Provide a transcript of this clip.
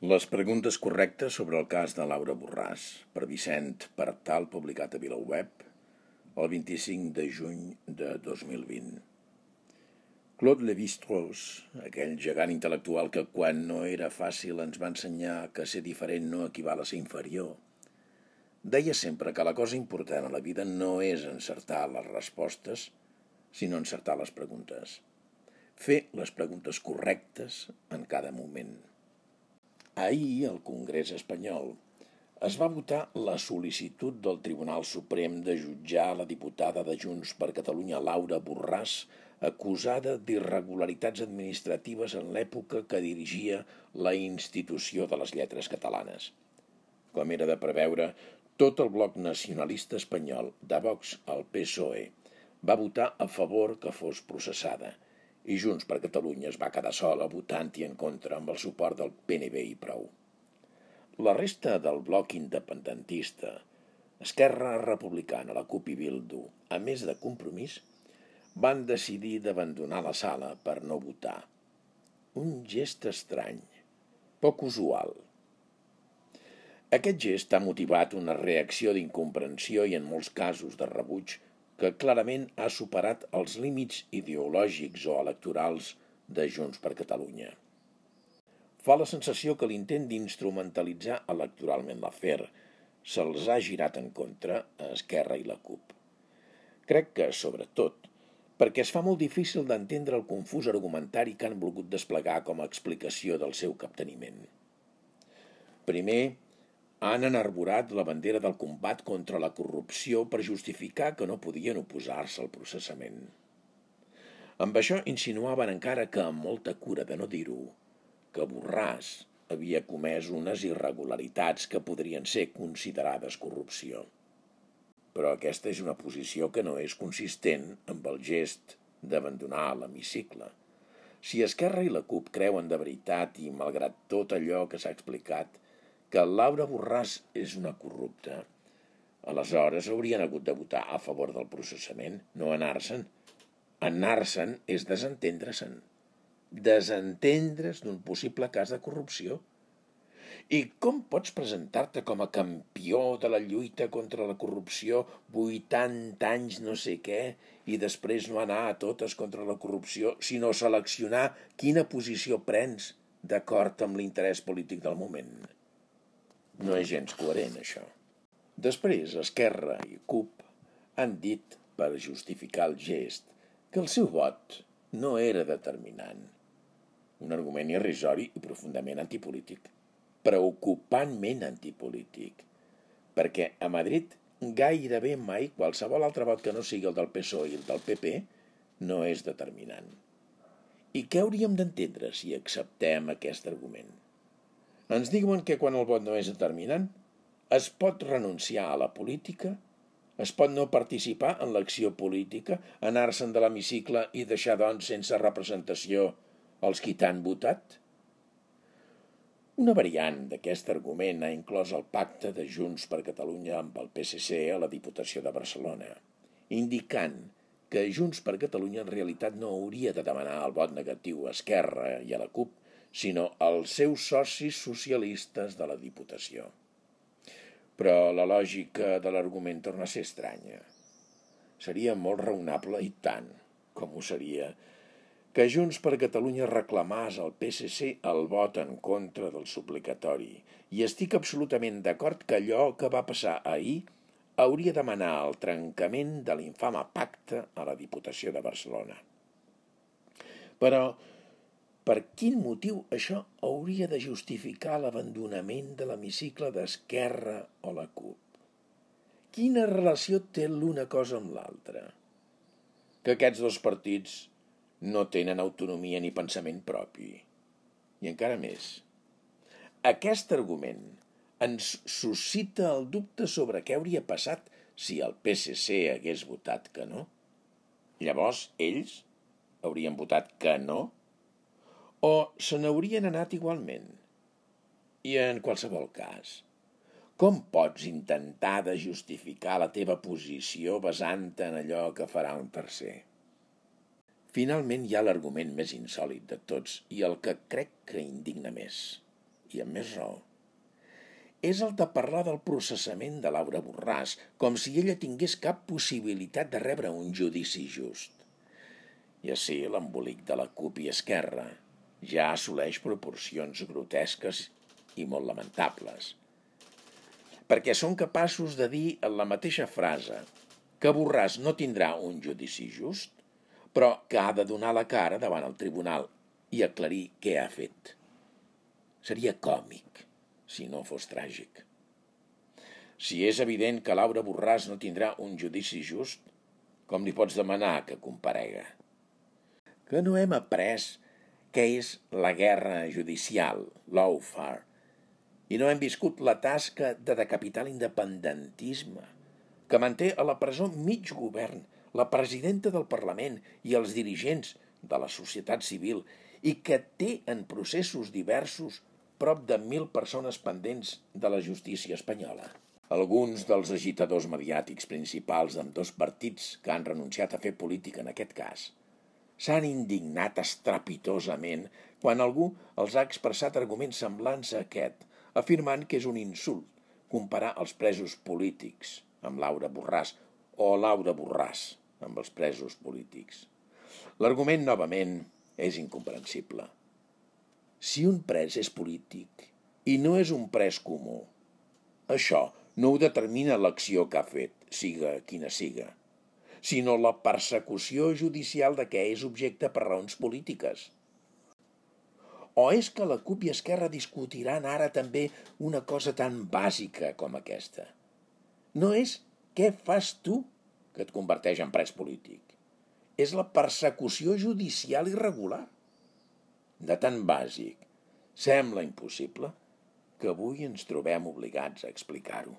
Les preguntes correctes sobre el cas de Laura Borràs, per Vicent Partal, publicat a VilaWeb, el 25 de juny de 2020. Claude Lévi-Strauss, aquell gegant intel·lectual que quan no era fàcil ens va ensenyar que ser diferent no equival a ser inferior, deia sempre que la cosa important a la vida no és encertar les respostes, sinó encertar les preguntes. Fer les preguntes correctes en cada moment. Ahir, al Congrés espanyol, es va votar la sol·licitud del Tribunal Suprem de jutjar la diputada de Junts per Catalunya Laura Borràs acusada d'irregularitats administratives en l'època que dirigia la institució de les lletres catalanes. Com era de preveure, tot el bloc nacionalista espanyol, de Vox al PSOE, va votar a favor que fos processada – i Junts per Catalunya es va quedar sola votant-hi en contra amb el suport del PNB i prou. La resta del bloc independentista, Esquerra Republicana, la CUP i Bildu, a més de compromís, van decidir d'abandonar la sala per no votar. Un gest estrany, poc usual. Aquest gest ha motivat una reacció d'incomprensió i en molts casos de rebuig que clarament ha superat els límits ideològics o electorals de Junts per Catalunya. Fa la sensació que l'intent d'instrumentalitzar electoralment l'afer se'ls ha girat en contra a Esquerra i la CUP. Crec que, sobretot, perquè es fa molt difícil d'entendre el confús argumentari que han volgut desplegar com a explicació del seu capteniment. Primer, han enarborat la bandera del combat contra la corrupció per justificar que no podien oposar-se al processament. Amb això insinuaven encara que, amb molta cura de no dir-ho, que Borràs havia comès unes irregularitats que podrien ser considerades corrupció. Però aquesta és una posició que no és consistent amb el gest d'abandonar l'hemicicle. Si Esquerra i la CUP creuen de veritat i, malgrat tot allò que s'ha explicat, que Laura Borràs és una corrupta, aleshores haurien hagut de votar a favor del processament, no anar-se'n. Anar-se'n és desentendre-se'n. Desentendre's d'un possible cas de corrupció. I com pots presentar-te com a campió de la lluita contra la corrupció 80 anys no sé què i després no anar a totes contra la corrupció, sinó seleccionar quina posició prens d'acord amb l'interès polític del moment? No és gens coherent, això. Després, Esquerra i CUP han dit, per justificar el gest, que el seu vot no era determinant. Un argument irrisori i profundament antipolític. Preocupantment antipolític. Perquè a Madrid gairebé mai qualsevol altre vot que no sigui el del PSOE i el del PP no és determinant. I què hauríem d'entendre si acceptem aquest argument? Ens diuen que quan el vot no és determinant, es pot renunciar a la política, es pot no participar en l'acció política, anar-se'n de l'hemicicle i deixar, doncs, sense representació els qui t'han votat? Una variant d'aquest argument ha inclòs el pacte de Junts per Catalunya amb el PSC a la Diputació de Barcelona, indicant que Junts per Catalunya en realitat no hauria de demanar el vot negatiu a Esquerra i a la CUP, sinó als seus socis socialistes de la Diputació. Però la lògica de l'argument torna a ser estranya. Seria molt raonable i tant, com ho seria, que Junts per Catalunya reclamàs al PSC el vot en contra del suplicatori i estic absolutament d'acord que allò que va passar ahir hauria de demanar el trencament de l'infame pacte a la Diputació de Barcelona. Però per quin motiu això hauria de justificar l'abandonament de l'hemicicle d'Esquerra o la CUP? Quina relació té l'una cosa amb l'altra? Que aquests dos partits no tenen autonomia ni pensament propi. I encara més, aquest argument ens suscita el dubte sobre què hauria passat si el PSC hagués votat que no. Llavors, ells haurien votat que no o se n'haurien anat igualment. I en qualsevol cas, com pots intentar de justificar la teva posició basant-te en allò que farà un tercer? Finalment hi ha l'argument més insòlid de tots i el que crec que indigna més. i amb més raó, és el de parlar del processament de Laura Borràs, com si ella tingués cap possibilitat de rebre un judici just. I així l'embolic de la CUP i Esquerra ja assoleix proporcions grotesques i molt lamentables. Perquè són capaços de dir en la mateixa frase que Borràs no tindrà un judici just, però que ha de donar la cara davant el tribunal i aclarir què ha fet. Seria còmic si no fos tràgic. Si és evident que Laura Borràs no tindrà un judici just, com li pots demanar que comparega? Que no hem après què és la guerra judicial, l'OFAR, i no hem viscut la tasca de decapitar l'independentisme, que manté a la presó mig govern, la presidenta del Parlament i els dirigents de la societat civil i que té en processos diversos prop de mil persones pendents de la justícia espanyola. Alguns dels agitadors mediàtics principals d'amb dos partits que han renunciat a fer política en aquest cas s'han indignat estrepitosament quan algú els ha expressat arguments semblants a aquest, afirmant que és un insult comparar els presos polítics amb Laura Borràs o Laura Borràs amb els presos polítics. L'argument, novament, és incomprensible. Si un pres és polític i no és un pres comú, això no ho determina l'acció que ha fet, siga quina siga, sinó la persecució judicial de què és objecte per raons polítiques. O és que la CUP i Esquerra discutiran ara també una cosa tan bàsica com aquesta? No és què fas tu que et converteix en pres polític. És la persecució judicial irregular de tan bàsic, sembla impossible que avui ens trobem obligats a explicar-ho.